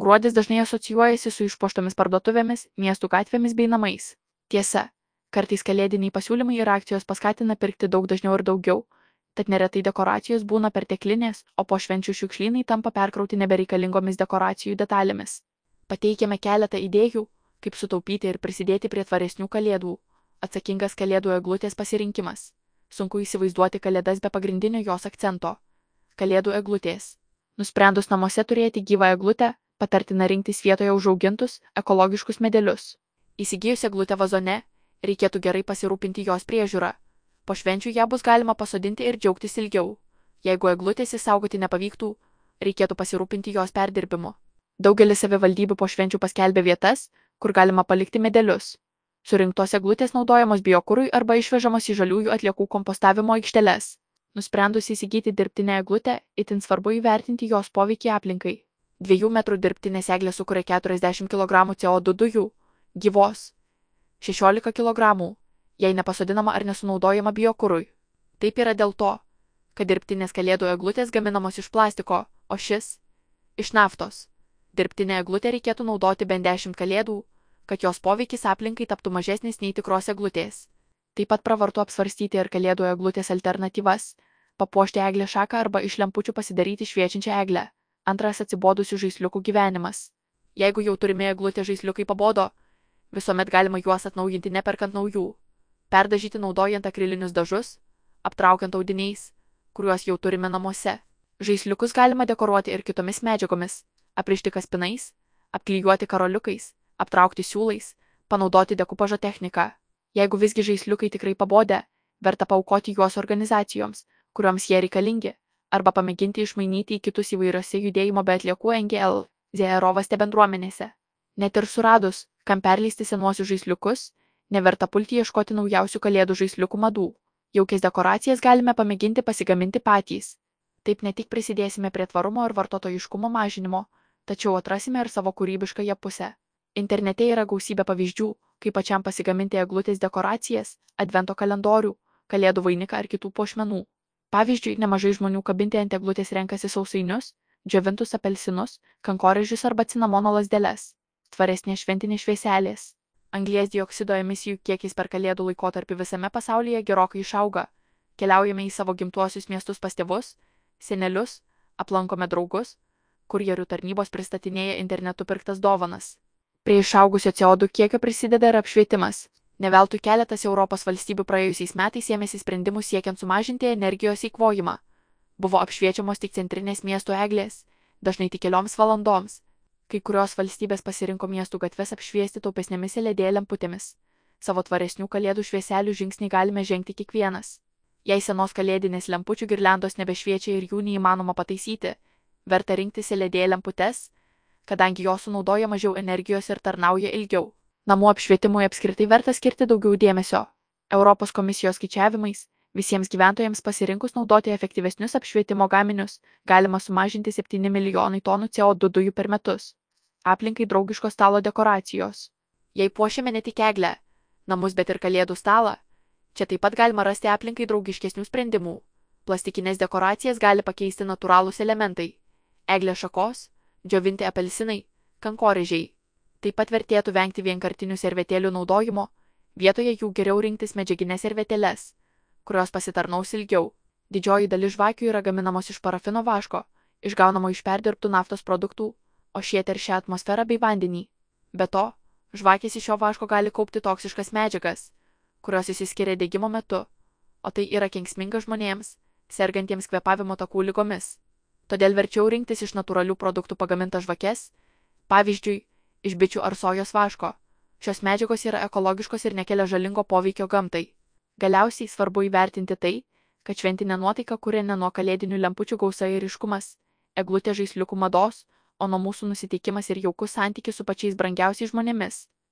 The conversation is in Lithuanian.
Gruodis dažnai asocijuojasi su išpuoštomis parduotuvėmis, miestų gatvėmis bei namais. Tiesa, kartais kalėdiniai pasiūlymai ir akcijos paskatina pirkti daug dažniau ir daugiau, tad neretai dekoracijos būna perteklinės, o po švenčių šiukšlynai tampa perkrauti nebereikalingomis dekoracijų detalėmis. Pateikėme keletą idėjų, kaip sutaupyti ir prisidėti prie tvaresnių kalėdų. Atsakingas kalėdų eglutės pasirinkimas. Sunku įsivaizduoti kalėdas be pagrindinio jos akcento - kalėdų eglutės. Nusprendus namuose turėti gyvą eglutę, patartina rinktis vietoje užaugintus, ekologiškus medelius. Įsigijus eglutę vazone, reikėtų gerai pasirūpinti jos priežiūrą. Po švenčių ją bus galima pasodinti ir džiaugtis ilgiau. Jeigu eglutės įsaugoti nepavyktų, reikėtų pasirūpinti jos perdirbimu. Daugelis savivaldybių po švenčių paskelbė vietas, kur galima palikti medelius. Surinktos eglutės naudojamos biokūrui arba išvežamos į žaliųjų atliekų kompostavimo aikšteles. Nusprendus įsigyti dirbtinę eglutę, itin svarbu įvertinti jos poveikį aplinkai. 2 metrų dirbtinės eglės sukuria 40 kg CO2 dujų, gyvos 16 kg, jei nepasodinama ar nesunaudojama biokūrui. Taip yra dėl to, kad dirbtinės kalėdų eglutės gaminamos iš plastiko, o šis - iš naftos. Dirbtinę eglutę reikėtų naudoti bent 10 kalėdų, kad jos poveikis aplinkai taptų mažesnis nei tikros eglutės. Taip pat pravartu apsvarstyti ir kalėdų eglutės alternatyvas - papuošti eglę šaką arba iš lempučių pasidaryti šviečiančią eglę. Antras atsibodusių žaisliukų gyvenimas. Jeigu jau turime eglutę žaisliukai pabodo, visuomet galima juos atnaujinti neperkant naujų. Perdažyti naudojant akrilinius dažus, aptraukiant audiniais, kuriuos jau turime namuose. Žaisliukus galima dekoruoti ir kitomis medžiagomis aprišti kaspinais, apklijuoti karoliukais, aptraukti siūlais, panaudoti dekupažo techniką. Jeigu visgi žaisliukai tikrai pabodę, verta paukoti juos organizacijoms, kuriuoms jie reikalingi, arba pamėginti išmainyti į kitus įvairiose judėjimo be atliekų NGL, ZROvaste bendruomenėse. Net ir suradus, kam perleisti senuosius žaisliukus, neverta pulti ieškoti naujausių kalėdų žaisliukų madų. Jaukės dekoracijas galime pamėginti pasigaminti patys. Taip ne tik prisidėsime prie tvarumo ir vartotojiškumo mažinimo, tačiau atrasime ir savo kūrybiškąją pusę. Internete yra gausybė pavyzdžių, kaip pačiam pasigaminti eglutės dekoracijas, advento kalendorių, kalėdų vainiką ar kitų puošmenų. Pavyzdžiui, nemažai žmonių kabinti ant eglutės renkasi sausainius, džiovintus apelsinus, kankorėžius arba cinamono lasdeles. Tvaresnės šventinės švieselės. Anglies dioksido emisijų kiekis per kalėdų laikotarpį visame pasaulyje gerokai išauga. Keliaujame į savo gimtuosius miestus pas tėvus, senelius, aplankome draugus, kurjerių tarnybos pristatinėja internetu pirktas dovanas. Prie išaugusio CO2 kiekio prisideda ir apšvietimas. Neveltui keletas Europos valstybių praėjusiais metais ėmėsi sprendimų siekiant sumažinti energijos įkvojimą. Buvo apšviečiamos tik centrinės miesto eglės, dažnai tik kelioms valandoms. Kai kurios valstybės pasirinko miestų gatves apšviesti taupesnėmis LED lemputėmis. Savo tvaresnių kalėdų švieselių žingsnį galime žengti kiekvienas. Jei senos kalėdinės lempučių girliandos nebešviečia ir jų neįmanoma pataisyti, verta rinktis LED lemputes, kadangi jos sunaudoja mažiau energijos ir tarnauja ilgiau. Namų apšvietimui apskritai verta skirti daugiau dėmesio. Europos komisijos skaičiavimais visiems gyventojams pasirinkus naudoti efektyvesnius apšvietimo gaminius galima sumažinti 7 milijonai tonų CO2 dujų per metus. Aplinkai draugiško stalo dekoracijos. Jei puošiame ne tik eglę, namus, bet ir kalėdų stalą, čia taip pat galima rasti aplinkai draugiškesnių sprendimų. Plastikinės dekoracijas gali pakeisti natūralūs elementai eglės šakos, džiovinti apelsinai, kankorėžiai. Taip pat vertėtų vengti vienkartinių servetėlių naudojimo, vietoje jų geriau rinktis medžiaginės servetėles, kurios pasitarnaus ilgiau. Didžioji dalis žvakių yra gaminamos iš parafino vaško, išgaunamo iš perdirbtų naftos produktų, o šie teršia atmosferą bei vandenį. Be to, žvakės iš šio vaško gali kaupti toksiškas medžiagas, kurios įsiskiria degimo metu, o tai yra kenksminga žmonėms, sergantiems kvepavimo takų lygomis todėl verčiau rinktis iš natūralių produktų pagamintas žvakes, pavyzdžiui, iš bičių ar sojos vaško. Šios medžiagos yra ekologiškos ir nekelia žalingo poveikio gamtai. Galiausiai svarbu įvertinti tai, kad šventinė nuotaika kuria ne nuo kalėdinių lempučių gausa ir iškumas, eglutė žaisliukų mados, o nuo mūsų nusiteikimas ir jaukus santykis su pačiais brangiausiais žmonėmis.